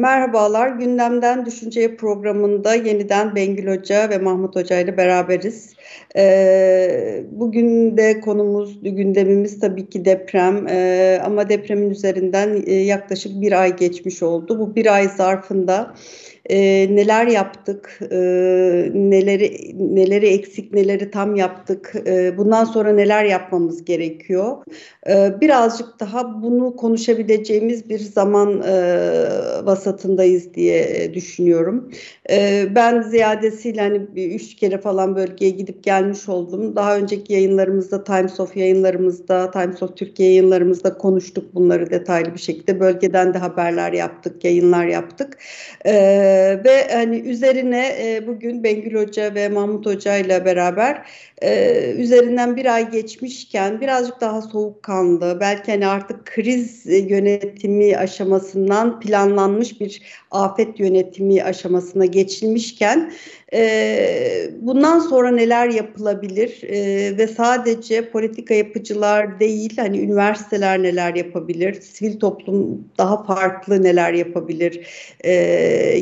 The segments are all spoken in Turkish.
Merhabalar, Gündemden Düşünceye programında yeniden Bengül Hoca ve Mahmut Hoca ile beraberiz. Ee, bugün de konumuz, gündemimiz tabii ki deprem ee, ama depremin üzerinden e, yaklaşık bir ay geçmiş oldu. Bu bir ay zarfında e, neler yaptık, e, neleri neleri eksik, neleri tam yaptık, e, bundan sonra neler yapmamız gerekiyor. E, birazcık daha bunu konuşabileceğimiz bir zaman e, vasatındayız diye düşünüyorum. E, ben ziyadesiyle hani üç kere falan bölgeye gidip gelmiş oldum. Daha önceki yayınlarımızda, Times of yayınlarımızda, Times of Türkiye yayınlarımızda konuştuk bunları detaylı bir şekilde. Bölgeden de haberler yaptık, yayınlar yaptık. Ee, ve hani üzerine e, bugün Bengül Hoca ve Mahmut Hoca ile beraber e, üzerinden bir ay geçmişken birazcık daha soğukkanlı belki hani artık kriz yönetimi aşamasından planlanmış bir afet yönetimi aşamasına geçilmişken e, bundan sonra neler yapılabilir? E, ve sadece politika yapıcılar değil hani üniversiteler neler yapabilir, sivil toplum daha farklı neler yapabilir, e,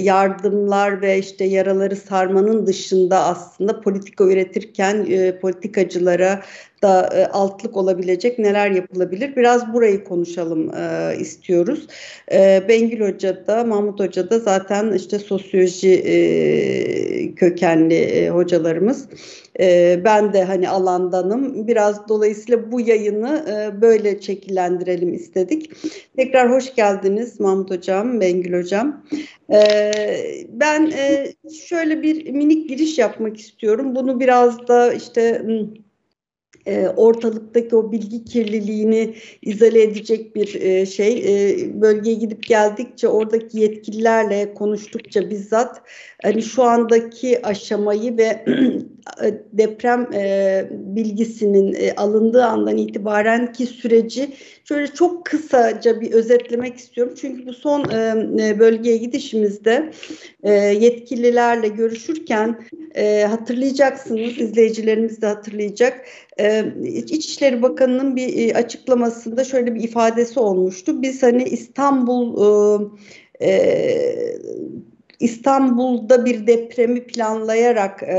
yardımlar ve işte yaraları sarmanın dışında aslında politika üretirken e, politikacılara da e, altlık olabilecek neler yapılabilir? Biraz burayı konuşalım e, istiyoruz. E, Bengül Hoca da Mahmut Hoca da zaten işte sosyoloji e, kökenli e, hocalarımız. E, ben de hani alandanım. Biraz dolayısıyla bu yayını e, böyle şekillendirelim istedik. Tekrar hoş geldiniz Mahmut Hocam, Bengül Hocam. E, ben e, şöyle bir minik giriş yapmak istiyorum. Bunu biraz da işte e, ortalıktaki o bilgi kirliliğini izole edecek bir e, şey. E, bölgeye gidip geldikçe oradaki yetkililerle konuştukça bizzat hani şu andaki aşamayı ve deprem bilgisinin alındığı andan itibaren ki süreci şöyle çok kısaca bir özetlemek istiyorum. Çünkü bu son bölgeye gidişimizde yetkililerle görüşürken hatırlayacaksınız, izleyicilerimiz de hatırlayacak e, İçişleri Bakanı'nın bir e, açıklamasında şöyle bir ifadesi olmuştu. Biz hani İstanbul e, e, İstanbul'da bir depremi planlayarak, e,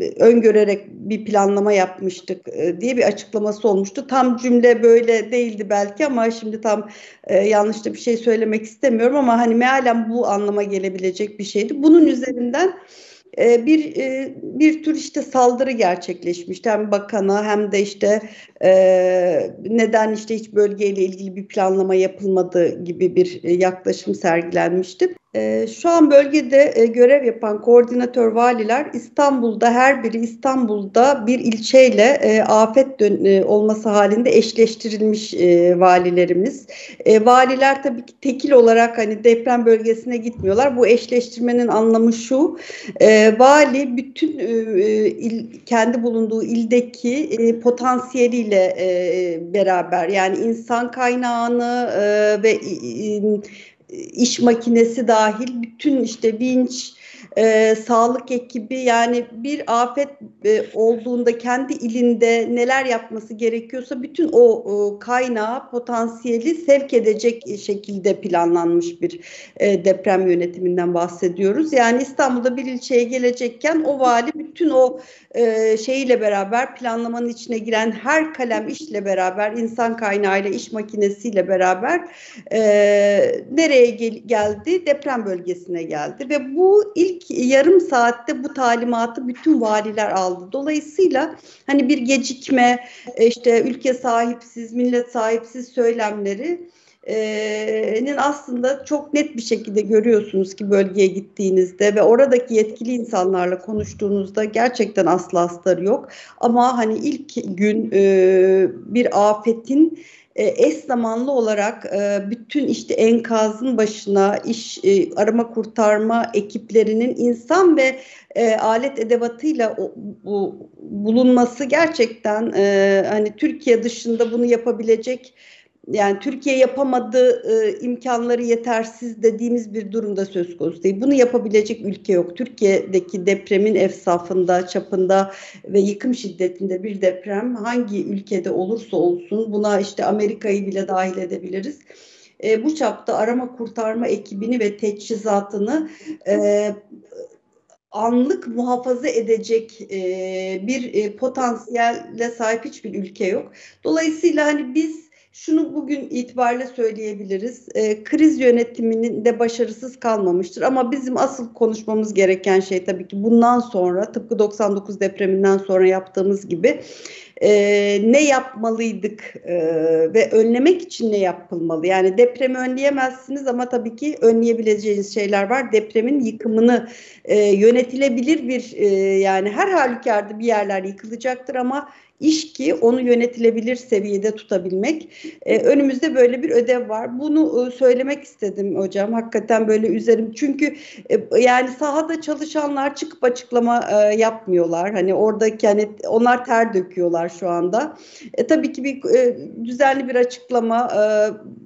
e, öngörerek bir planlama yapmıştık e, diye bir açıklaması olmuştu. Tam cümle böyle değildi belki ama şimdi tam e, yanlış bir şey söylemek istemiyorum ama hani mealen bu anlama gelebilecek bir şeydi. Bunun üzerinden ee, bir e, bir tür işte saldırı gerçekleşmişti hem bakana hem de işte e, neden işte hiç bölgeyle ilgili bir planlama yapılmadığı gibi bir e, yaklaşım sergilenmişti. Ee, şu an bölgede e, görev yapan koordinatör valiler İstanbul'da her biri İstanbul'da bir ilçeyle e, afet e, olması halinde eşleştirilmiş valilerimiz. Valiler tabii ki tekil olarak hani deprem bölgesine gitmiyorlar. Bu eşleştirmenin anlamı şu. Vali bütün kendi bulunduğu ildeki potansiyeliyle beraber. Yani insan kaynağını ve iş makinesi dahil bütün işte vinç, e, sağlık ekibi yani bir afet e, olduğunda kendi ilinde neler yapması gerekiyorsa bütün o, o kaynağı, potansiyeli sevk edecek şekilde planlanmış bir e, deprem yönetiminden bahsediyoruz. Yani İstanbul'da bir ilçeye gelecekken o vali bütün o e, şeyiyle beraber planlamanın içine giren her kalem işle beraber insan kaynağıyla iş makinesiyle beraber e, nereye gel geldi? Deprem bölgesine geldi ve bu ilk yarım saatte bu talimatı bütün valiler aldı. Dolayısıyla hani bir gecikme işte ülke sahipsiz, millet sahipsiz söylemleri nin aslında çok net bir şekilde görüyorsunuz ki bölgeye gittiğinizde ve oradaki yetkili insanlarla konuştuğunuzda gerçekten asla astarı yok. Ama hani ilk gün bir afetin eş zamanlı olarak bütün işte enkazın başına iş arama kurtarma ekiplerinin insan ve alet edevatıyla bulunması gerçekten hani Türkiye dışında bunu yapabilecek yani Türkiye yapamadığı e, imkanları yetersiz dediğimiz bir durumda söz konusu değil. Bunu yapabilecek ülke yok. Türkiye'deki depremin efsafında, çapında ve yıkım şiddetinde bir deprem hangi ülkede olursa olsun buna işte Amerika'yı bile dahil edebiliriz e, bu çapta arama kurtarma ekibini ve teçhizatını e, anlık muhafaza edecek e, bir e, potansiyelle sahip hiçbir ülke yok. Dolayısıyla hani biz şunu bugün itibariyle söyleyebiliriz. E, kriz yönetiminin de başarısız kalmamıştır. Ama bizim asıl konuşmamız gereken şey tabii ki bundan sonra tıpkı 99 depreminden sonra yaptığımız gibi e, ne yapmalıydık e, ve önlemek için ne yapılmalı? Yani depremi önleyemezsiniz ama tabii ki önleyebileceğiniz şeyler var. Depremin yıkımını e, yönetilebilir bir e, yani her halükarda bir yerler yıkılacaktır ama iş ki onu yönetilebilir seviyede tutabilmek. E, önümüzde böyle bir ödev var. Bunu e, söylemek istedim hocam. Hakikaten böyle üzerim. Çünkü e, yani sahada çalışanlar çıkıp açıklama e, yapmıyorlar. Hani oradaki hani onlar ter döküyorlar şu anda. E, tabii ki bir e, düzenli bir açıklama e,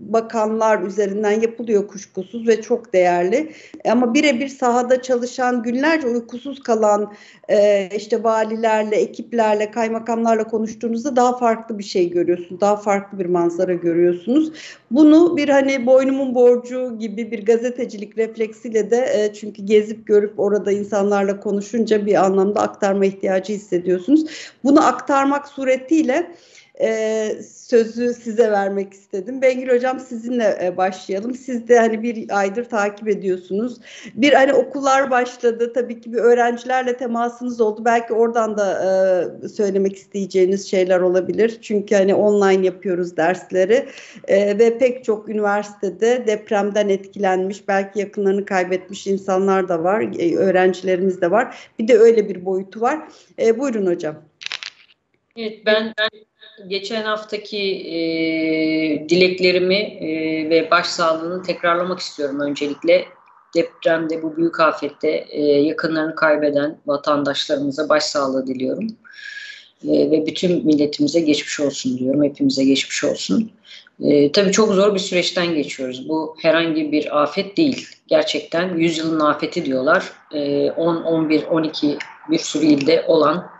bakanlar üzerinden yapılıyor kuşkusuz ve çok değerli. Ama birebir sahada çalışan günlerce uykusuz kalan e, işte valilerle, ekiplerle, kaymakamlarla konuştuğunuzda daha farklı bir şey görüyorsunuz. Daha farklı bir manzara görüyorsunuz. Bunu bir hani boynumun borcu gibi bir gazetecilik refleksiyle de e, çünkü gezip görüp orada insanlarla konuşunca bir anlamda aktarma ihtiyacı hissediyorsunuz. Bunu aktarmak suretiyle e, sözü size vermek istedim. Bengül Hocam sizinle e, başlayalım. Siz de hani bir aydır takip ediyorsunuz. Bir hani okullar başladı. Tabii ki bir öğrencilerle temasınız oldu. Belki oradan da e, söylemek isteyeceğiniz şeyler olabilir. Çünkü hani online yapıyoruz dersleri e, ve pek çok üniversitede depremden etkilenmiş, belki yakınlarını kaybetmiş insanlar da var, e, öğrencilerimiz de var. Bir de öyle bir boyutu var. E, buyurun hocam. Evet ben, ben geçen haftaki e, dileklerimi e, ve başsağlığını tekrarlamak istiyorum öncelikle. Depremde bu büyük afette e, yakınlarını kaybeden vatandaşlarımıza başsağlığı diliyorum. E, ve bütün milletimize geçmiş olsun diyorum. Hepimize geçmiş olsun. E, tabii çok zor bir süreçten geçiyoruz. Bu herhangi bir afet değil. Gerçekten yüzyılın afeti diyorlar. E, 10, 11, 12 bir sürü ilde olan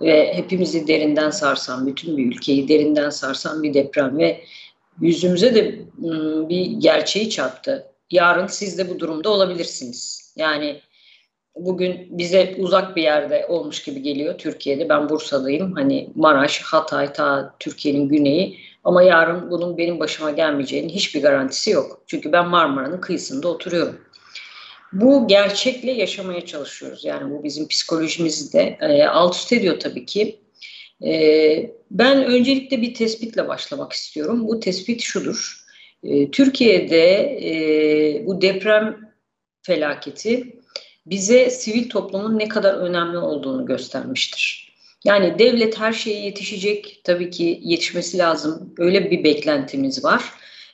ve hepimizi derinden sarsan, bütün bir ülkeyi derinden sarsan bir deprem ve yüzümüze de ıı, bir gerçeği çarptı. Yarın siz de bu durumda olabilirsiniz. Yani bugün bize uzak bir yerde olmuş gibi geliyor Türkiye'de. Ben Bursa'dayım. Hani Maraş, Hatay, ta Türkiye'nin güneyi. Ama yarın bunun benim başıma gelmeyeceğinin hiçbir garantisi yok. Çünkü ben Marmara'nın kıyısında oturuyorum. Bu gerçekle yaşamaya çalışıyoruz. Yani bu bizim psikolojimizde e, alt üst ediyor tabii ki. E, ben öncelikle bir tespitle başlamak istiyorum. Bu tespit şudur. E, Türkiye'de e, bu deprem felaketi bize sivil toplumun ne kadar önemli olduğunu göstermiştir. Yani devlet her şeye yetişecek. Tabii ki yetişmesi lazım. Öyle bir beklentimiz var.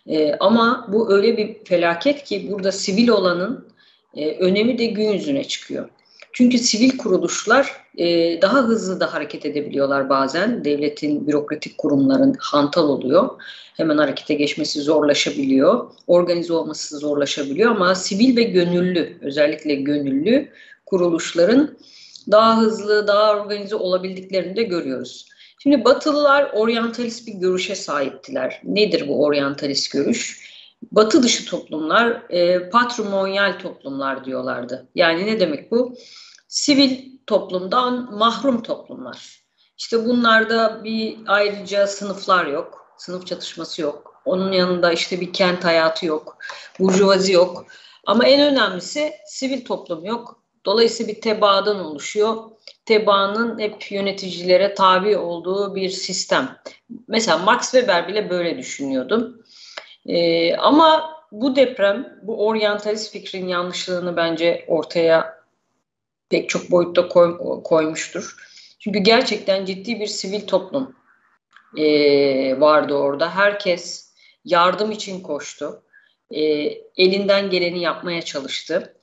E, ama bu öyle bir felaket ki burada sivil olanın e, önemi de gün yüzüne çıkıyor. Çünkü sivil kuruluşlar e, daha hızlı da hareket edebiliyorlar bazen. Devletin bürokratik kurumların hantal oluyor. Hemen harekete geçmesi zorlaşabiliyor. Organize olması zorlaşabiliyor ama sivil ve gönüllü, özellikle gönüllü kuruluşların daha hızlı, daha organize olabildiklerini de görüyoruz. Şimdi Batılılar oryantalist bir görüşe sahiptiler. Nedir bu oryantalist görüş? Batı dışı toplumlar e, patrimonyal toplumlar diyorlardı. Yani ne demek bu? Sivil toplumdan mahrum toplumlar. İşte bunlarda bir ayrıca sınıflar yok, sınıf çatışması yok. Onun yanında işte bir kent hayatı yok, burjuvazi yok. Ama en önemlisi sivil toplum yok. Dolayısıyla bir tebaadan oluşuyor. Tebaanın hep yöneticilere tabi olduğu bir sistem. Mesela Max Weber bile böyle düşünüyordu. E, ama bu deprem, bu oryantalist fikrin yanlışlığını bence ortaya pek çok boyutta koy, koymuştur. Çünkü gerçekten ciddi bir sivil toplum e, vardı orada. Herkes yardım için koştu. E, elinden geleni yapmaya çalıştı.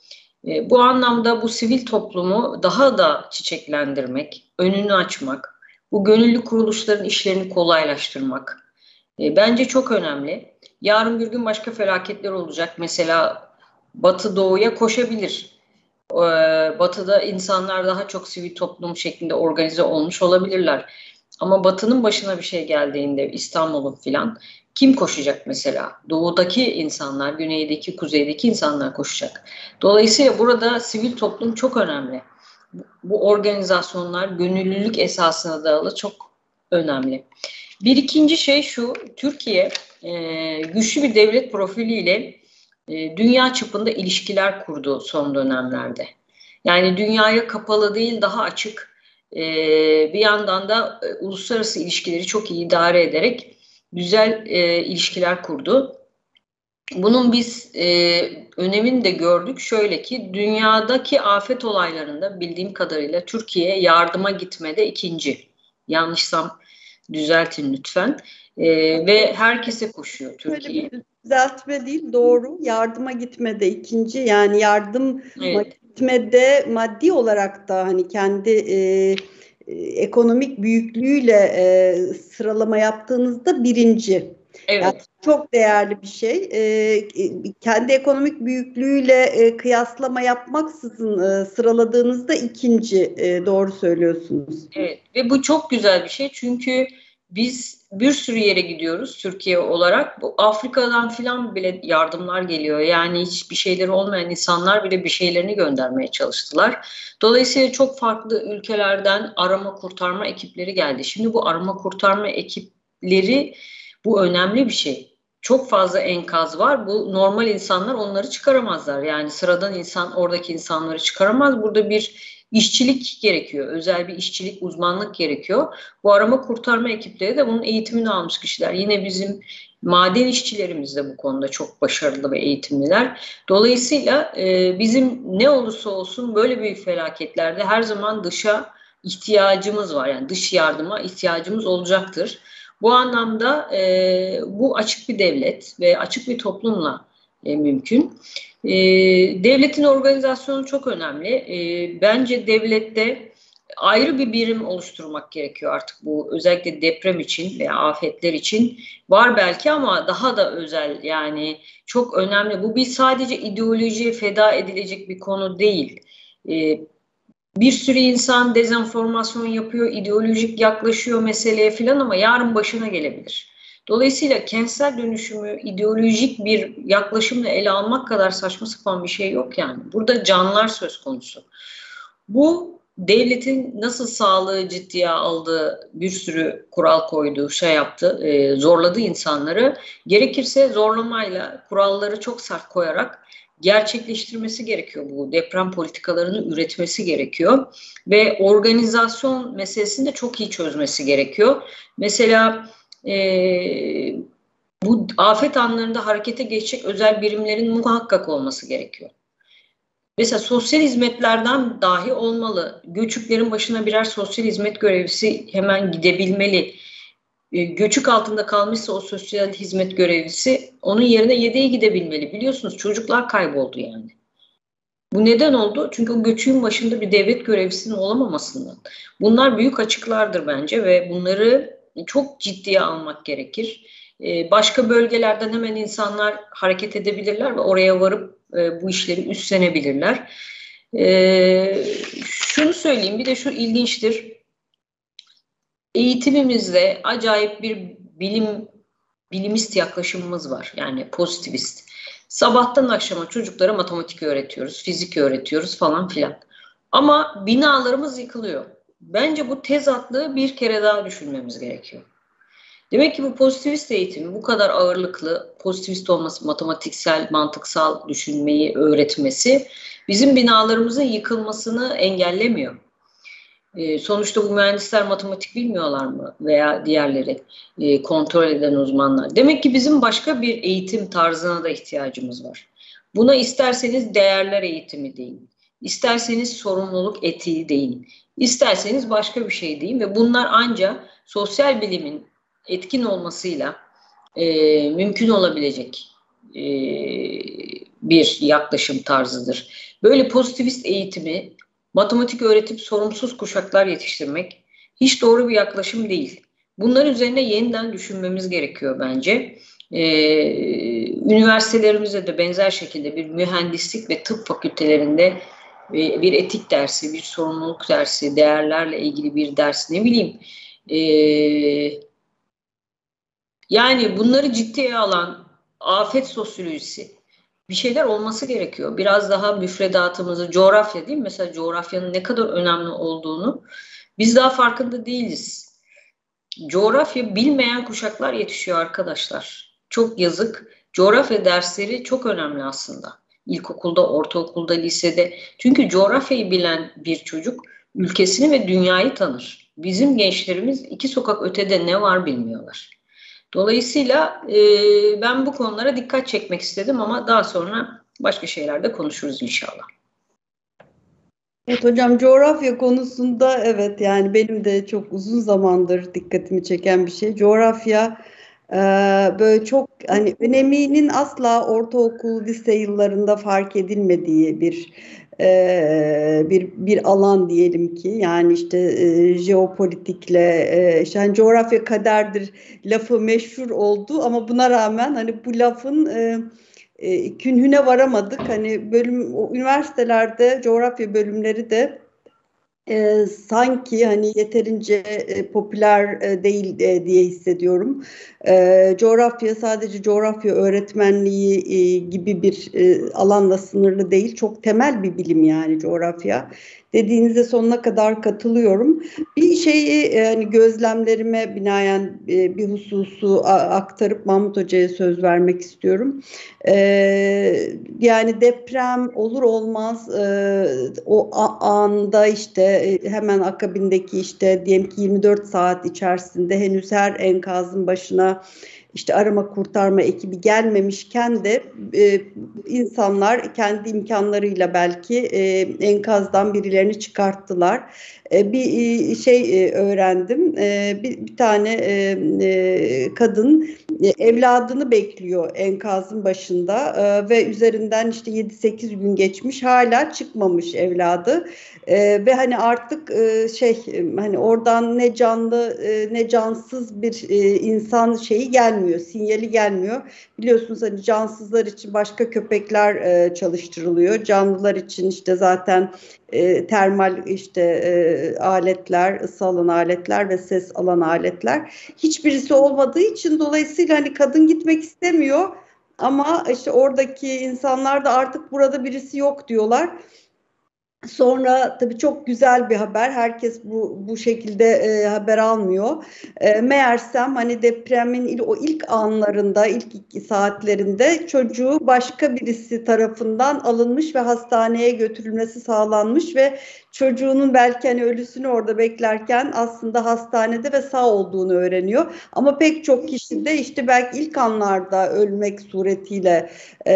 E, bu anlamda bu sivil toplumu daha da çiçeklendirmek, önünü açmak, bu gönüllü kuruluşların işlerini kolaylaştırmak e, bence çok önemli. Yarın bir gün başka felaketler olacak. Mesela Batı Doğu'ya koşabilir. Ee, batı'da insanlar daha çok sivil toplum şeklinde organize olmuş olabilirler. Ama Batı'nın başına bir şey geldiğinde İstanbul'un filan kim koşacak mesela? Doğudaki insanlar, güneydeki, kuzeydeki insanlar koşacak. Dolayısıyla burada sivil toplum çok önemli. Bu organizasyonlar gönüllülük esasına dayalı çok önemli. Bir ikinci şey şu, Türkiye e, güçlü bir devlet profiliyle e, dünya çapında ilişkiler kurdu son dönemlerde. Yani dünyaya kapalı değil, daha açık. E, bir yandan da e, uluslararası ilişkileri çok iyi idare ederek güzel e, ilişkiler kurdu. Bunun biz e, önemini de gördük. Şöyle ki dünyadaki afet olaylarında bildiğim kadarıyla Türkiye yardıma gitmede ikinci. Yanlışsam düzeltin lütfen. E, ve herkese koşuyor Türkiye. Düzeltme değil doğru. Yardıma gitmede ikinci. Yani yardım evet. gitmede maddi olarak da hani kendi e, e, ekonomik büyüklüğüyle e, sıralama yaptığınızda birinci. Evet. Yani çok değerli bir şey. E, e, kendi ekonomik büyüklüğüyle e, kıyaslama yapmaksızın e, sıraladığınızda ikinci. E, doğru söylüyorsunuz. Evet ve bu çok güzel bir şey çünkü biz bir sürü yere gidiyoruz Türkiye olarak. Bu Afrika'dan filan bile yardımlar geliyor. Yani hiçbir şeyleri olmayan insanlar bile bir şeylerini göndermeye çalıştılar. Dolayısıyla çok farklı ülkelerden arama kurtarma ekipleri geldi. Şimdi bu arama kurtarma ekipleri bu önemli bir şey. Çok fazla enkaz var. Bu normal insanlar onları çıkaramazlar. Yani sıradan insan oradaki insanları çıkaramaz. Burada bir işçilik gerekiyor. Özel bir işçilik, uzmanlık gerekiyor. Bu arama kurtarma ekipleri de bunun eğitimini almış kişiler. Yine bizim maden işçilerimiz de bu konuda çok başarılı ve eğitimliler. Dolayısıyla e, bizim ne olursa olsun böyle büyük felaketlerde her zaman dışa ihtiyacımız var. Yani dış yardıma ihtiyacımız olacaktır. Bu anlamda e, bu açık bir devlet ve açık bir toplumla e, mümkün. E, devletin organizasyonu çok önemli. E, bence devlette ayrı bir birim oluşturmak gerekiyor artık bu özellikle deprem için veya afetler için var belki ama daha da özel yani çok önemli. Bu bir sadece ideolojiye feda edilecek bir konu değil. E, bir sürü insan dezenformasyon yapıyor, ideolojik yaklaşıyor meseleye filan ama yarın başına gelebilir. Dolayısıyla kentsel dönüşümü ideolojik bir yaklaşımla ele almak kadar saçma sapan bir şey yok yani. Burada canlar söz konusu. Bu devletin nasıl sağlığı ciddiye aldığı bir sürü kural koydu, şey yaptı, e, zorladı insanları. Gerekirse zorlamayla kuralları çok sert koyarak gerçekleştirmesi gerekiyor bu deprem politikalarını üretmesi gerekiyor ve organizasyon meselesini de çok iyi çözmesi gerekiyor. Mesela e, bu afet anlarında harekete geçecek özel birimlerin muhakkak olması gerekiyor. Mesela sosyal hizmetlerden dahi olmalı. Göçüklerin başına birer sosyal hizmet görevlisi hemen gidebilmeli. E, göçük altında kalmışsa o sosyal hizmet görevlisi onun yerine yedeğe gidebilmeli. Biliyorsunuz çocuklar kayboldu yani. Bu neden oldu? Çünkü o göçüğün başında bir devlet görevlisinin olamamasından. Bunlar büyük açıklardır bence ve bunları çok ciddiye almak gerekir. E, başka bölgelerden hemen insanlar hareket edebilirler ve oraya varıp e, bu işleri üstlenebilirler. Şunu söyleyeyim bir de şu ilginçtir eğitimimizde acayip bir bilim bilimist yaklaşımımız var. Yani pozitivist. Sabahtan akşama çocuklara matematik öğretiyoruz, fizik öğretiyoruz falan filan. Ama binalarımız yıkılıyor. Bence bu tezatlığı bir kere daha düşünmemiz gerekiyor. Demek ki bu pozitivist eğitimi bu kadar ağırlıklı, pozitivist olması, matematiksel, mantıksal düşünmeyi öğretmesi bizim binalarımızın yıkılmasını engellemiyor. E, sonuçta bu mühendisler matematik bilmiyorlar mı veya diğerleri e, kontrol eden uzmanlar. Demek ki bizim başka bir eğitim tarzına da ihtiyacımız var. Buna isterseniz değerler eğitimi deyin, isterseniz sorumluluk etiği deyin, isterseniz başka bir şey deyin ve bunlar ancak sosyal bilimin etkin olmasıyla e, mümkün olabilecek e, bir yaklaşım tarzıdır. Böyle pozitivist eğitimi matematik öğretip sorumsuz kuşaklar yetiştirmek hiç doğru bir yaklaşım değil. Bunlar üzerine yeniden düşünmemiz gerekiyor bence. Ee, üniversitelerimizde de benzer şekilde bir mühendislik ve tıp fakültelerinde bir etik dersi, bir sorumluluk dersi, değerlerle ilgili bir ders ne bileyim. E, Yani bunları ciddiye alan afet sosyolojisi bir şeyler olması gerekiyor. Biraz daha müfredatımızı, coğrafya değil mi? Mesela coğrafyanın ne kadar önemli olduğunu biz daha farkında değiliz. Coğrafya bilmeyen kuşaklar yetişiyor arkadaşlar. Çok yazık. Coğrafya dersleri çok önemli aslında. İlkokulda, ortaokulda, lisede. Çünkü coğrafyayı bilen bir çocuk ülkesini ve dünyayı tanır. Bizim gençlerimiz iki sokak ötede ne var bilmiyorlar. Dolayısıyla e, ben bu konulara dikkat çekmek istedim ama daha sonra başka şeylerde konuşuruz inşallah. Evet hocam coğrafya konusunda evet yani benim de çok uzun zamandır dikkatimi çeken bir şey. Coğrafya böyle çok hani öneminin asla ortaokul, lise yıllarında fark edilmediği bir e, bir bir alan diyelim ki yani işte e, jeopolitikle e, işte hani coğrafya kaderdir lafı meşhur oldu ama buna rağmen hani bu lafın e, e, künhüne varamadık. Hani bölüm üniversitelerde coğrafya bölümleri de e, sanki hani yeterince e, popüler e, değil e, diye hissediyorum. E, coğrafya sadece coğrafya öğretmenliği e, gibi bir e, alanla sınırlı değil. Çok temel bir bilim yani coğrafya dediğinize sonuna kadar katılıyorum. Bir şeyi yani gözlemlerime binaen e, bir hususu aktarıp Mahmut Hoca'ya söz vermek istiyorum. E, yani deprem olur olmaz e, o anda işte hemen akabindeki işte diyelim ki 24 saat içerisinde henüz her enkazın başına işte arama kurtarma ekibi gelmemişken de e, insanlar kendi imkanlarıyla belki e, enkazdan birilerini çıkarttılar. E, bir e, şey e, öğrendim. Bir, tane kadın evladını bekliyor enkazın başında ve üzerinden işte 7-8 gün geçmiş hala çıkmamış evladı. Ve hani artık şey hani oradan ne canlı ne cansız bir insan şeyi gelmiyor, sinyali gelmiyor. Biliyorsunuz hani cansızlar için başka köpekler çalıştırılıyor. Canlılar için işte zaten e, termal işte e, aletler, ısı alan aletler ve ses alan aletler. Hiçbirisi olmadığı için dolayısıyla hani kadın gitmek istemiyor ama işte oradaki insanlar da artık burada birisi yok diyorlar. Sonra tabii çok güzel bir haber. Herkes bu bu şekilde e, haber almıyor. E, meğersem hani depremin il, o ilk anlarında, ilk iki saatlerinde çocuğu başka birisi tarafından alınmış ve hastaneye götürülmesi sağlanmış ve çocuğunun belki hani ölüsünü orada beklerken aslında hastanede ve sağ olduğunu öğreniyor. Ama pek çok kişi de işte belki ilk anlarda ölmek suretiyle e,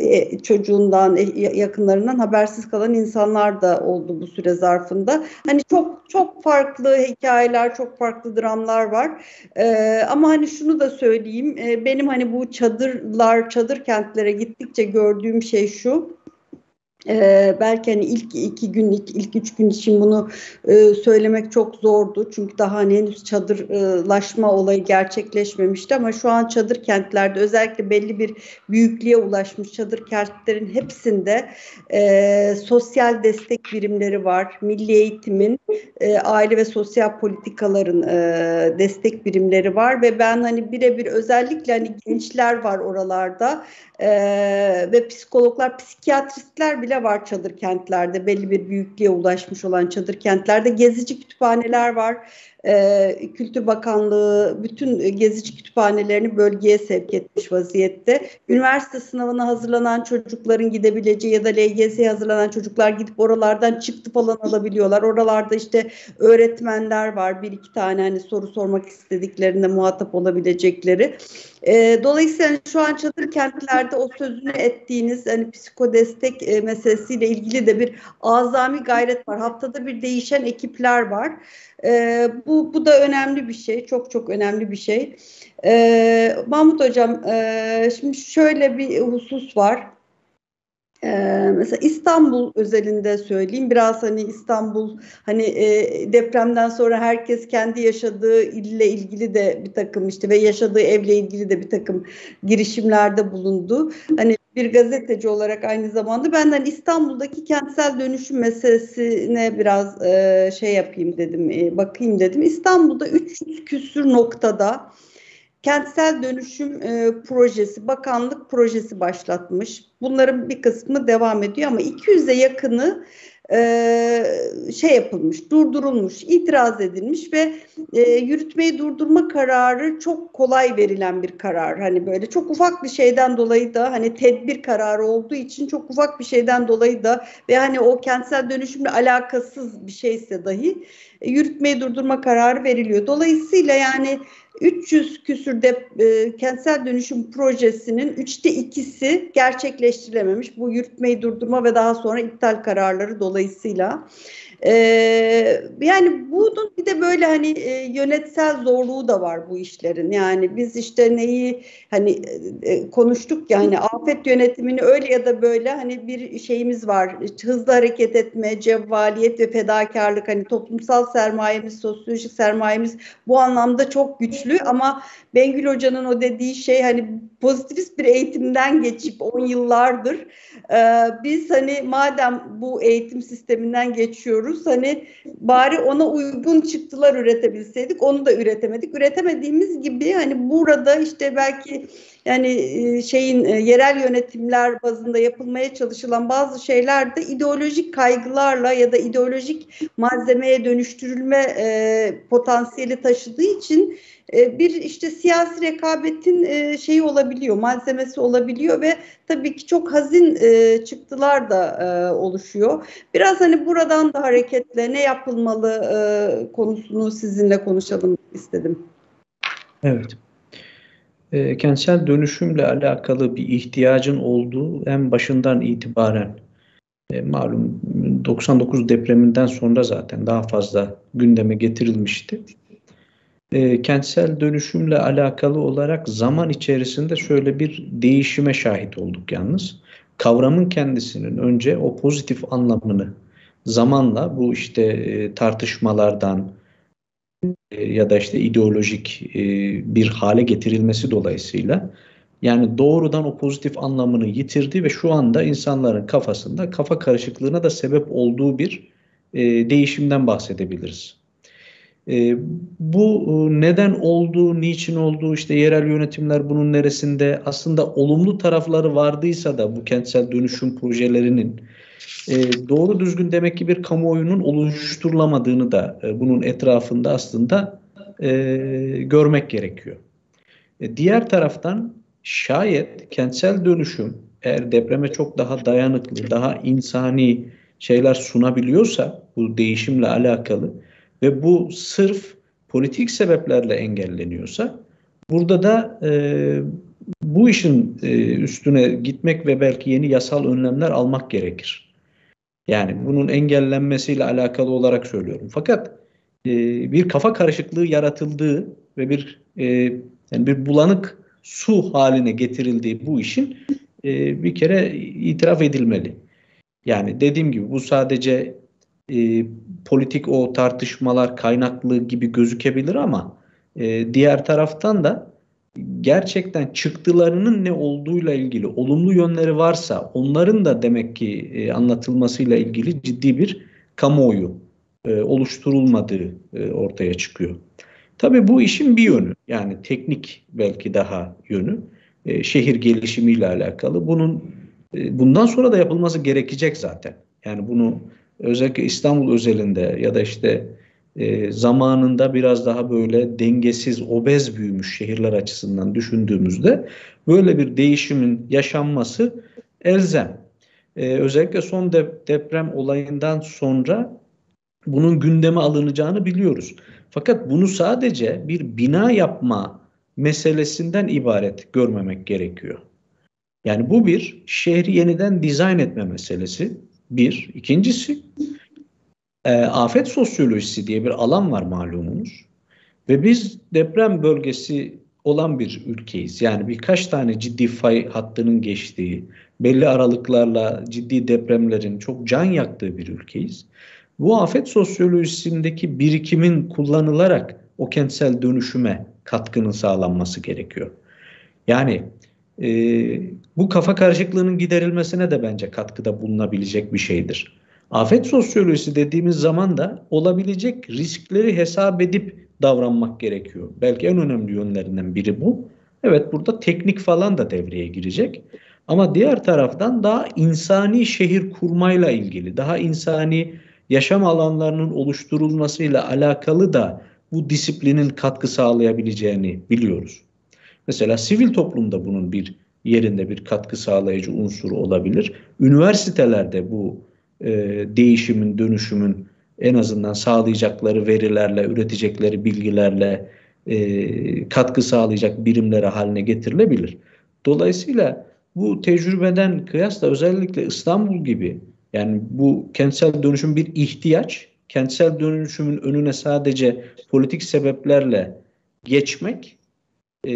e, çocuğundan, e, yakınlarından habersiz kalan insanlar da oldu bu süre zarfında. Hani çok çok farklı hikayeler, çok farklı dramlar var. E, ama hani şunu da söyleyeyim, e, benim hani bu çadırlar, çadır kentlere gittikçe gördüğüm şey şu ee, belki hani ilk iki gün, ilk, ilk üç gün için bunu e, söylemek çok zordu. Çünkü daha hani henüz çadırlaşma olayı gerçekleşmemişti ama şu an çadır kentlerde özellikle belli bir büyüklüğe ulaşmış çadır kentlerin hepsinde e, sosyal destek birimleri var. Milli eğitimin, e, aile ve sosyal politikaların e, destek birimleri var ve ben hani birebir özellikle hani gençler var oralarda e, ve psikologlar, psikiyatristler bile var çadır kentlerde. Belli bir büyüklüğe ulaşmış olan çadır kentlerde gezici kütüphaneler var e, Kültür Bakanlığı bütün gezici kütüphanelerini bölgeye sevk etmiş vaziyette. Üniversite sınavına hazırlanan çocukların gidebileceği ya da LGS'ye hazırlanan çocuklar gidip oralardan çıktı falan alabiliyorlar. Oralarda işte öğretmenler var bir iki tane hani soru sormak istediklerinde muhatap olabilecekleri. E, dolayısıyla şu an çadır kentlerde o sözünü ettiğiniz hani psikodestek e, meselesiyle ilgili de bir azami gayret var. Haftada bir değişen ekipler var. E, bu, bu da önemli bir şey. Çok çok önemli bir şey. E, Mahmut Hocam e, şimdi şöyle bir husus var. Ee, mesela İstanbul özelinde söyleyeyim biraz hani İstanbul hani e, depremden sonra herkes kendi yaşadığı ille ilgili de bir takım işte ve yaşadığı evle ilgili de bir takım girişimlerde bulundu. Hani bir gazeteci olarak aynı zamanda benden İstanbul'daki kentsel dönüşüm meselesine biraz e, şey yapayım dedim, e, bakayım dedim. İstanbul'da 300 küsür noktada kentsel dönüşüm e, projesi, bakanlık projesi başlatmış. Bunların bir kısmı devam ediyor ama 200'e yakını e, şey yapılmış, durdurulmuş, itiraz edilmiş ve e, yürütmeyi durdurma kararı çok kolay verilen bir karar. Hani böyle çok ufak bir şeyden dolayı da hani tedbir kararı olduğu için çok ufak bir şeyden dolayı da ve hani o kentsel dönüşümle alakasız bir şeyse dahi e, yürütmeyi durdurma kararı veriliyor. Dolayısıyla yani 300 küsür de e, kentsel dönüşüm projesinin üçte ikisi gerçekleştirilememiş. Bu yürütmeyi durdurma ve daha sonra iptal kararları dolayısıyla. Ee, yani bunun bir de böyle hani e, yönetsel zorluğu da var bu işlerin. Yani biz işte neyi hani e, e, konuştuk ya hani afet yönetimini öyle ya da böyle hani bir şeyimiz var. Hızlı hareket etme, cevvaliyet ve fedakarlık hani toplumsal sermayemiz, sosyolojik sermayemiz bu anlamda çok güçlü ama Bengül Hoca'nın o dediği şey hani pozitivist bir eğitimden geçip 10 yıllardır e, biz hani madem bu eğitim sisteminden geçiyoruz hani bari ona uygun çıktılar üretebilseydik onu da üretemedik. Üretemediğimiz gibi hani burada işte belki yani şeyin yerel yönetimler bazında yapılmaya çalışılan bazı şeyler de ideolojik kaygılarla ya da ideolojik malzemeye dönüştürülme potansiyeli taşıdığı için bir işte siyasi rekabetin şeyi olabiliyor, malzemesi olabiliyor ve tabii ki çok hazin çıktılar da oluşuyor. Biraz hani buradan da hareketle ne yapılmalı konusunu sizinle konuşalım istedim. Evet. E, kentsel dönüşümle alakalı bir ihtiyacın olduğu en başından itibaren e, malum 99 depreminden sonra zaten daha fazla gündeme getirilmişti e, kentsel dönüşümle alakalı olarak zaman içerisinde şöyle bir değişime şahit olduk yalnız. Kavramın kendisinin önce o pozitif anlamını zamanla bu işte e, tartışmalardan ya da işte ideolojik e, bir hale getirilmesi dolayısıyla yani doğrudan o pozitif anlamını yitirdi ve şu anda insanların kafasında kafa karışıklığına da sebep olduğu bir e, değişimden bahsedebiliriz. E, bu e, neden olduğu, niçin olduğu, işte yerel yönetimler bunun neresinde aslında olumlu tarafları vardıysa da bu kentsel dönüşüm projelerinin e, doğru düzgün demek ki bir kamuoyunun oluşturulamadığını da e, bunun etrafında aslında e, görmek gerekiyor. E, diğer taraftan şayet kentsel dönüşüm eğer depreme çok daha dayanıklı, daha insani şeyler sunabiliyorsa bu değişimle alakalı ve bu sırf politik sebeplerle engelleniyorsa burada da e, bu işin e, üstüne gitmek ve belki yeni yasal önlemler almak gerekir. Yani bunun engellenmesiyle alakalı olarak söylüyorum. Fakat e, bir kafa karışıklığı yaratıldığı ve bir e, yani bir bulanık su haline getirildiği bu işin e, bir kere itiraf edilmeli. Yani dediğim gibi bu sadece e, politik o tartışmalar kaynaklı gibi gözükebilir ama e, diğer taraftan da gerçekten çıktılarının ne olduğuyla ilgili olumlu yönleri varsa onların da demek ki e, anlatılmasıyla ilgili ciddi bir kamuoyu e, oluşturulmadığı e, ortaya çıkıyor. Tabii bu işin bir yönü yani teknik belki daha yönü e, şehir gelişimiyle alakalı. Bunun e, bundan sonra da yapılması gerekecek zaten. Yani bunu özellikle İstanbul özelinde ya da işte e, zamanında biraz daha böyle dengesiz, obez büyümüş şehirler açısından düşündüğümüzde böyle bir değişimin yaşanması elzem. E, özellikle son de, deprem olayından sonra bunun gündeme alınacağını biliyoruz. Fakat bunu sadece bir bina yapma meselesinden ibaret görmemek gerekiyor. Yani bu bir şehri yeniden dizayn etme meselesi. Bir. İkincisi e, afet sosyolojisi diye bir alan var malumunuz. Ve biz deprem bölgesi olan bir ülkeyiz. Yani birkaç tane ciddi fay hattının geçtiği, belli aralıklarla ciddi depremlerin çok can yaktığı bir ülkeyiz. Bu afet sosyolojisindeki birikimin kullanılarak o kentsel dönüşüme katkının sağlanması gerekiyor. Yani e, bu kafa karışıklığının giderilmesine de bence katkıda bulunabilecek bir şeydir. Afet sosyolojisi dediğimiz zaman da olabilecek riskleri hesap edip davranmak gerekiyor. Belki en önemli yönlerinden biri bu. Evet burada teknik falan da devreye girecek. Ama diğer taraftan daha insani şehir kurmayla ilgili, daha insani yaşam alanlarının oluşturulmasıyla alakalı da bu disiplinin katkı sağlayabileceğini biliyoruz. Mesela sivil toplumda bunun bir yerinde bir katkı sağlayıcı unsuru olabilir. Üniversitelerde bu e, değişimin, dönüşümün en azından sağlayacakları verilerle, üretecekleri bilgilerle e, katkı sağlayacak birimlere haline getirilebilir. Dolayısıyla bu tecrübeden kıyasla özellikle İstanbul gibi yani bu kentsel dönüşüm bir ihtiyaç. Kentsel dönüşümün önüne sadece politik sebeplerle geçmek e,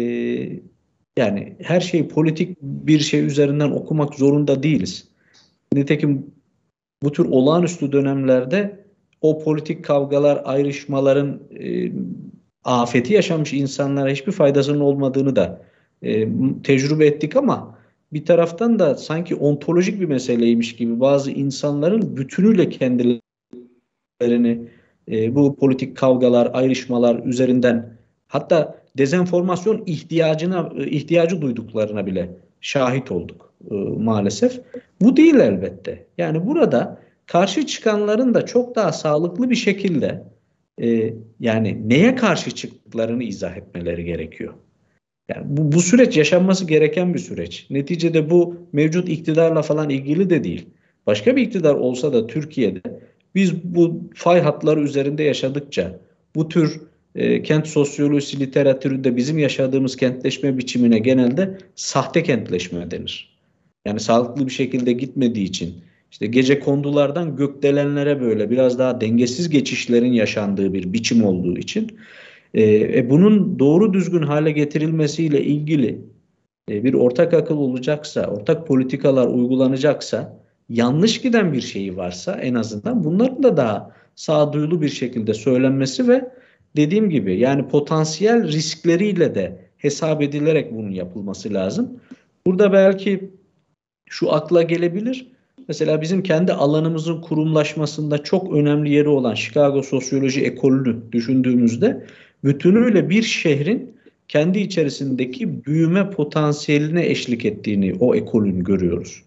yani her şeyi politik bir şey üzerinden okumak zorunda değiliz. Nitekim bu tür olağanüstü dönemlerde o politik kavgalar, ayrışmaların e, afeti yaşamış insanlara hiçbir faydasının olmadığını da e, tecrübe ettik ama bir taraftan da sanki ontolojik bir meseleymiş gibi bazı insanların bütünüyle kendilerini e, bu politik kavgalar, ayrışmalar üzerinden hatta dezenformasyon ihtiyacına ihtiyacı duyduklarına bile şahit olduk e, maalesef. Bu değil elbette. Yani burada karşı çıkanların da çok daha sağlıklı bir şekilde e, yani neye karşı çıktıklarını izah etmeleri gerekiyor. Yani bu, bu süreç yaşanması gereken bir süreç. Neticede bu mevcut iktidarla falan ilgili de değil. Başka bir iktidar olsa da Türkiye'de biz bu fay hatları üzerinde yaşadıkça bu tür e, kent sosyolojisi literatüründe bizim yaşadığımız kentleşme biçimine genelde sahte kentleşme denir. Yani sağlıklı bir şekilde gitmediği için işte gece kondulardan gökdelenlere böyle biraz daha dengesiz geçişlerin yaşandığı bir biçim olduğu için e, e, bunun doğru düzgün hale getirilmesiyle ilgili e, bir ortak akıl olacaksa, ortak politikalar uygulanacaksa, yanlış giden bir şeyi varsa en azından bunların da daha sağduyulu bir şekilde söylenmesi ve dediğim gibi yani potansiyel riskleriyle de hesap edilerek bunun yapılması lazım. Burada belki şu akla gelebilir. Mesela bizim kendi alanımızın kurumlaşmasında çok önemli yeri olan Chicago Sosyoloji Ekolünü düşündüğümüzde bütünüyle bir şehrin kendi içerisindeki büyüme potansiyeline eşlik ettiğini o ekolün görüyoruz.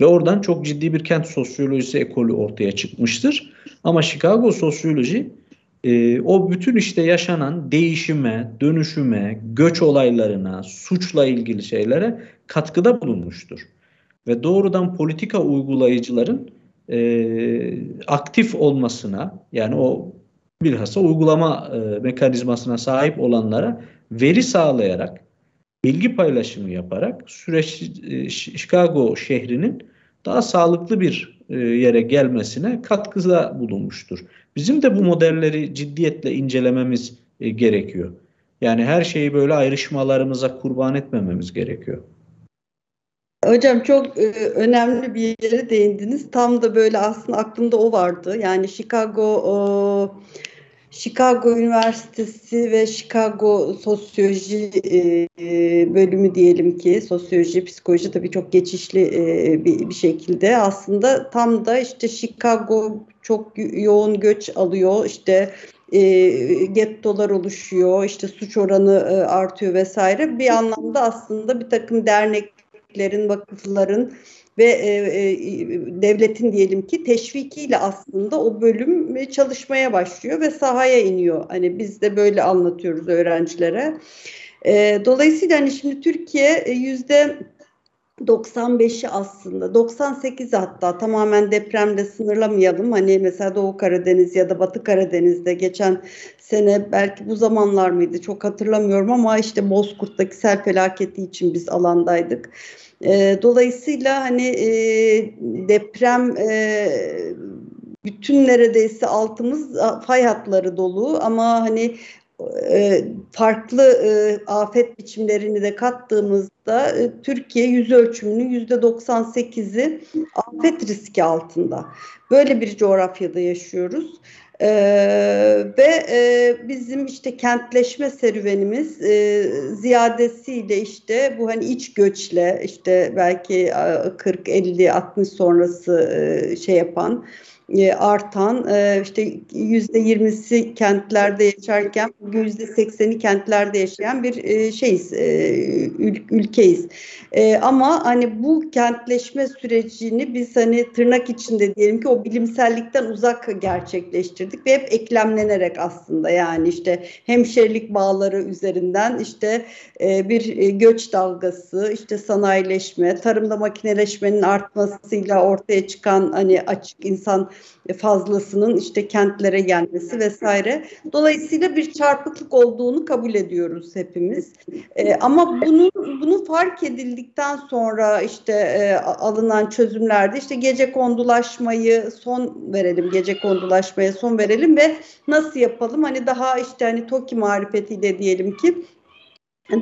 Ve oradan çok ciddi bir kent sosyolojisi ekolü ortaya çıkmıştır. Ama Chicago sosyoloji e, o bütün işte yaşanan değişime, dönüşüme, göç olaylarına, suçla ilgili şeylere katkıda bulunmuştur. Ve doğrudan politika uygulayıcıların e, aktif olmasına yani o bilhassa uygulama e, mekanizmasına sahip olanlara veri sağlayarak, bilgi paylaşımı yaparak süreç e, Chicago şehrinin daha sağlıklı bir e, yere gelmesine katkıda bulunmuştur. Bizim de bu modelleri ciddiyetle incelememiz e, gerekiyor. Yani her şeyi böyle ayrışmalarımıza kurban etmememiz gerekiyor. Hocam çok e, önemli bir yere değindiniz. Tam da böyle aslında aklımda o vardı. Yani Chicago o, Chicago Üniversitesi ve Chicago Sosyoloji e, bölümü diyelim ki sosyoloji, psikoloji tabii çok geçişli e, bir, bir şekilde aslında tam da işte Chicago çok yoğun göç alıyor işte e, gettolar oluşuyor işte suç oranı e, artıyor vesaire bir anlamda aslında bir takım derneklerin vakıfların ve e, e, devletin diyelim ki teşvikiyle aslında o bölüm çalışmaya başlıyor ve sahaya iniyor. Hani biz de böyle anlatıyoruz öğrencilere. E, dolayısıyla hani şimdi Türkiye e, yüzde 95'i aslında 98 hatta tamamen depremle sınırlamayalım. Hani mesela Doğu Karadeniz ya da Batı Karadeniz'de geçen sene belki bu zamanlar mıydı çok hatırlamıyorum ama işte Bozkurt'taki sel felaketi için biz alandaydık. E, dolayısıyla hani e, deprem e, bütün neredeyse altımız fay hatları dolu ama hani e, farklı e, afet biçimlerini de kattığımızda e, Türkiye yüz ölçümünün yüzde 98'i afet riski altında. Böyle bir coğrafyada yaşıyoruz. Ee, ve e, bizim işte kentleşme serüvenimiz e, ziyadesiyle işte bu hani iç göçle işte belki 40 50 60 sonrası e, şey yapan e, artan e, işte yüzde yirmisi kentlerde yaşarken yüzde sekseni kentlerde yaşayan bir e, şeyiz ülkeyiz. Ama hani bu kentleşme sürecini biz hani tırnak içinde diyelim ki o bilimsellikten uzak gerçekleştirdik ve hep eklemlenerek aslında yani işte hemşerilik bağları üzerinden işte bir göç dalgası işte sanayileşme tarımda makineleşmenin artmasıyla ortaya çıkan hani açık insan fazlasının işte kentlere gelmesi vesaire. Dolayısıyla bir çarpıklık olduğunu kabul ediyoruz hepimiz. E, ama bunun bunu fark edildikten sonra işte e, alınan çözümlerde işte gece kondulaşmayı son verelim, gece kondulaşmaya son verelim ve nasıl yapalım? Hani daha işte hani TOKİ marifetiyle diyelim ki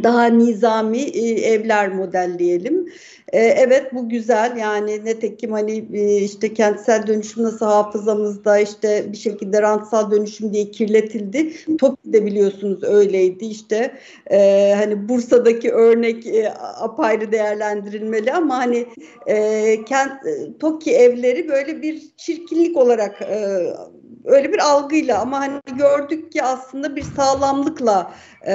daha nizami e, evler modelleyelim. E, evet bu güzel yani netekim hani e, işte kentsel dönüşüm nasıl hafızamızda işte bir şekilde rantsal dönüşüm diye kirletildi. TOKİ'de biliyorsunuz öyleydi işte hani Bursa'daki örnek apayrı değerlendirilmeli ama hani kent TOKİ evleri böyle bir çirkinlik olarak öyle bir algıyla ama hani gördük ki aslında bir sağlamlıkla e,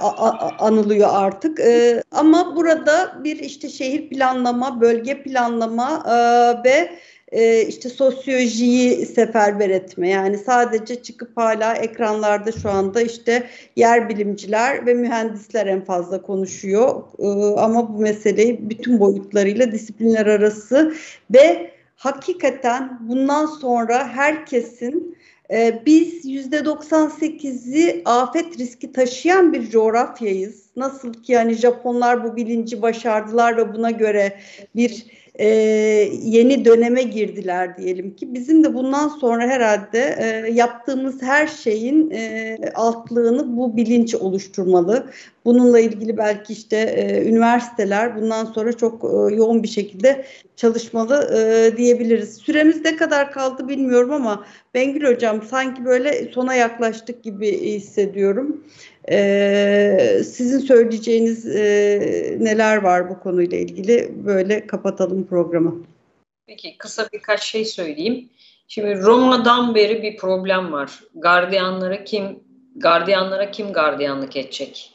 a, a, anılıyor artık. E, ama burada bir işte şehir planlama, bölge planlama e, ve e, işte sosyolojiyi seferber etme. Yani sadece çıkıp hala ekranlarda şu anda işte yer bilimciler ve mühendisler en fazla konuşuyor. E, ama bu meseleyi bütün boyutlarıyla disiplinler arası ve hakikaten bundan sonra herkesin e, biz %98'i afet riski taşıyan bir coğrafyayız. Nasıl ki yani Japonlar bu bilinci başardılar ve buna göre bir e, yeni döneme girdiler diyelim ki. Bizim de bundan sonra herhalde e, yaptığımız her şeyin e, altlığını bu bilinç oluşturmalı. Bununla ilgili belki işte e, üniversiteler bundan sonra çok e, yoğun bir şekilde çalışmalı e, diyebiliriz. Süremiz ne kadar kaldı bilmiyorum ama Bengül Hocam sanki böyle sona yaklaştık gibi hissediyorum. Ee, sizin söyleyeceğiniz e, neler var bu konuyla ilgili? Böyle kapatalım programı. Peki kısa birkaç şey söyleyeyim. Şimdi Roma'dan beri bir problem var. Gardiyanlara kim gardiyanlara kim gardiyanlık edecek?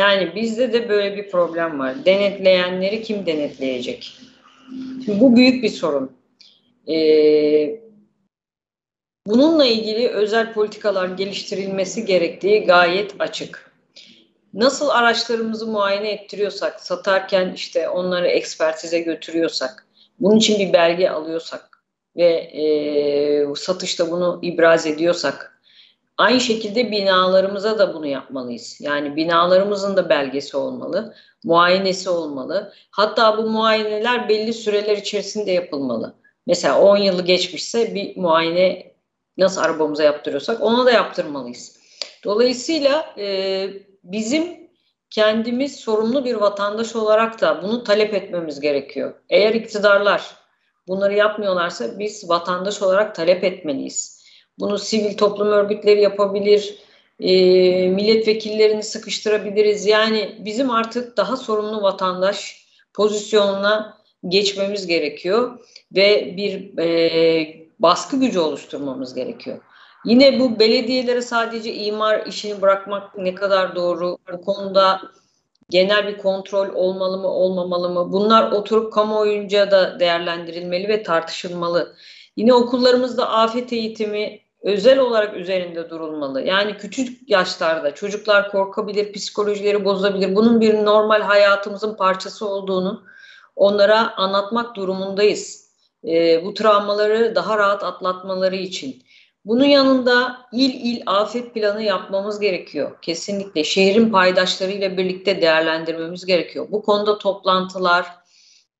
Yani bizde de böyle bir problem var. Denetleyenleri kim denetleyecek? Şimdi bu büyük bir sorun. Ee, Bununla ilgili özel politikalar geliştirilmesi gerektiği gayet açık. Nasıl araçlarımızı muayene ettiriyorsak, satarken işte onları ekspertize götürüyorsak, bunun için bir belge alıyorsak ve e, satışta bunu ibraz ediyorsak, aynı şekilde binalarımıza da bunu yapmalıyız. Yani binalarımızın da belgesi olmalı, muayenesi olmalı. Hatta bu muayeneler belli süreler içerisinde yapılmalı. Mesela 10 yılı geçmişse bir muayene nasıl arabamıza yaptırıyorsak ona da yaptırmalıyız. Dolayısıyla e, bizim kendimiz sorumlu bir vatandaş olarak da bunu talep etmemiz gerekiyor. Eğer iktidarlar bunları yapmıyorlarsa biz vatandaş olarak talep etmeliyiz. Bunu sivil toplum örgütleri yapabilir, e, milletvekillerini sıkıştırabiliriz. Yani bizim artık daha sorumlu vatandaş pozisyonuna geçmemiz gerekiyor ve bir e, baskı gücü oluşturmamız gerekiyor. Yine bu belediyelere sadece imar işini bırakmak ne kadar doğru? Bu konuda genel bir kontrol olmalı mı, olmamalı mı? Bunlar oturup kamuoyunca da değerlendirilmeli ve tartışılmalı. Yine okullarımızda afet eğitimi özel olarak üzerinde durulmalı. Yani küçük yaşlarda çocuklar korkabilir, psikolojileri bozulabilir. Bunun bir normal hayatımızın parçası olduğunu onlara anlatmak durumundayız e, bu travmaları daha rahat atlatmaları için. Bunun yanında il il afet planı yapmamız gerekiyor. Kesinlikle şehrin paydaşlarıyla birlikte değerlendirmemiz gerekiyor. Bu konuda toplantılar,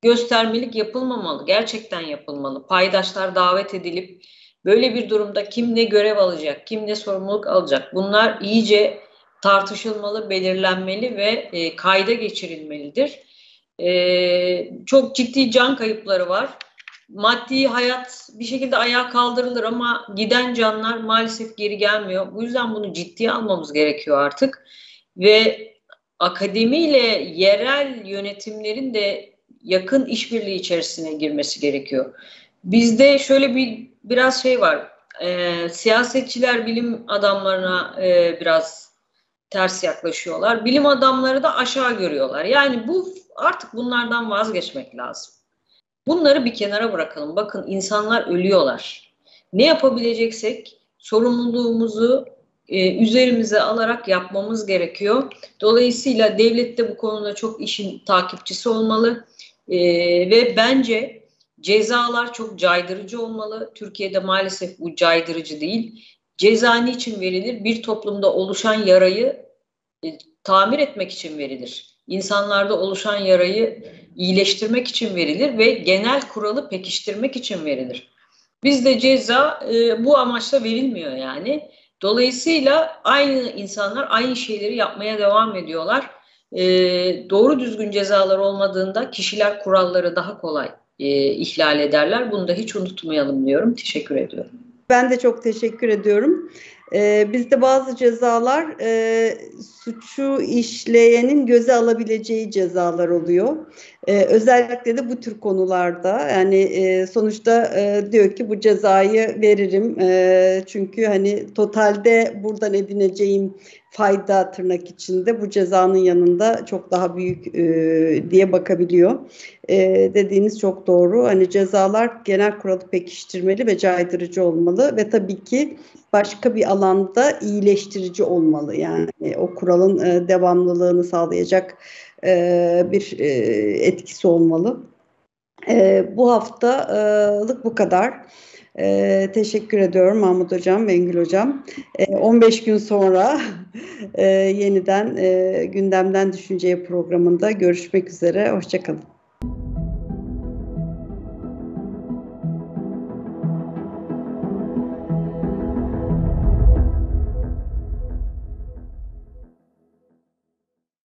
göstermelik yapılmamalı. Gerçekten yapılmalı. Paydaşlar davet edilip Böyle bir durumda kim ne görev alacak, kim ne sorumluluk alacak bunlar iyice tartışılmalı, belirlenmeli ve e, kayda geçirilmelidir. E, çok ciddi can kayıpları var. Maddi hayat bir şekilde ayağa kaldırılır ama giden canlar maalesef geri gelmiyor. Bu yüzden bunu ciddiye almamız gerekiyor artık. Ve akademiyle yerel yönetimlerin de yakın işbirliği içerisine girmesi gerekiyor. Bizde şöyle bir biraz şey var. E, siyasetçiler bilim adamlarına e, biraz ters yaklaşıyorlar. Bilim adamları da aşağı görüyorlar. Yani bu artık bunlardan vazgeçmek lazım. Bunları bir kenara bırakalım. Bakın insanlar ölüyorlar. Ne yapabileceksek sorumluluğumuzu e, üzerimize alarak yapmamız gerekiyor. Dolayısıyla devlet de bu konuda çok işin takipçisi olmalı. E, ve bence cezalar çok caydırıcı olmalı. Türkiye'de maalesef bu caydırıcı değil. Ceza niçin verilir? Bir toplumda oluşan yarayı e, tamir etmek için verilir. İnsanlarda oluşan yarayı iyileştirmek için verilir ve genel kuralı pekiştirmek için verilir. Bizde ceza e, bu amaçla verilmiyor yani. Dolayısıyla aynı insanlar aynı şeyleri yapmaya devam ediyorlar. E, doğru düzgün cezalar olmadığında kişiler kuralları daha kolay e, ihlal ederler. Bunu da hiç unutmayalım diyorum. Teşekkür ediyorum. Ben de çok teşekkür ediyorum. Ee, bizde bazı cezalar e, suçu işleyenin göze alabileceği cezalar oluyor. Ee, özellikle de bu tür konularda yani e, sonuçta e, diyor ki bu cezayı veririm e, çünkü hani totalde buradan edineceğim fayda tırnak içinde bu cezanın yanında çok daha büyük e, diye bakabiliyor. E, dediğiniz çok doğru. Hani cezalar genel kuralı pekiştirmeli ve caydırıcı olmalı ve tabii ki başka bir alanda iyileştirici olmalı. Yani o kuralın e, devamlılığını sağlayacak e, bir e, etkisi olmalı. E, bu haftalık bu kadar. E, teşekkür ediyorum Mahmut Hocam, Bengül Hocam. E, 15 gün sonra e, yeniden e, gündemden düşünceye programında görüşmek üzere. Hoşçakalın.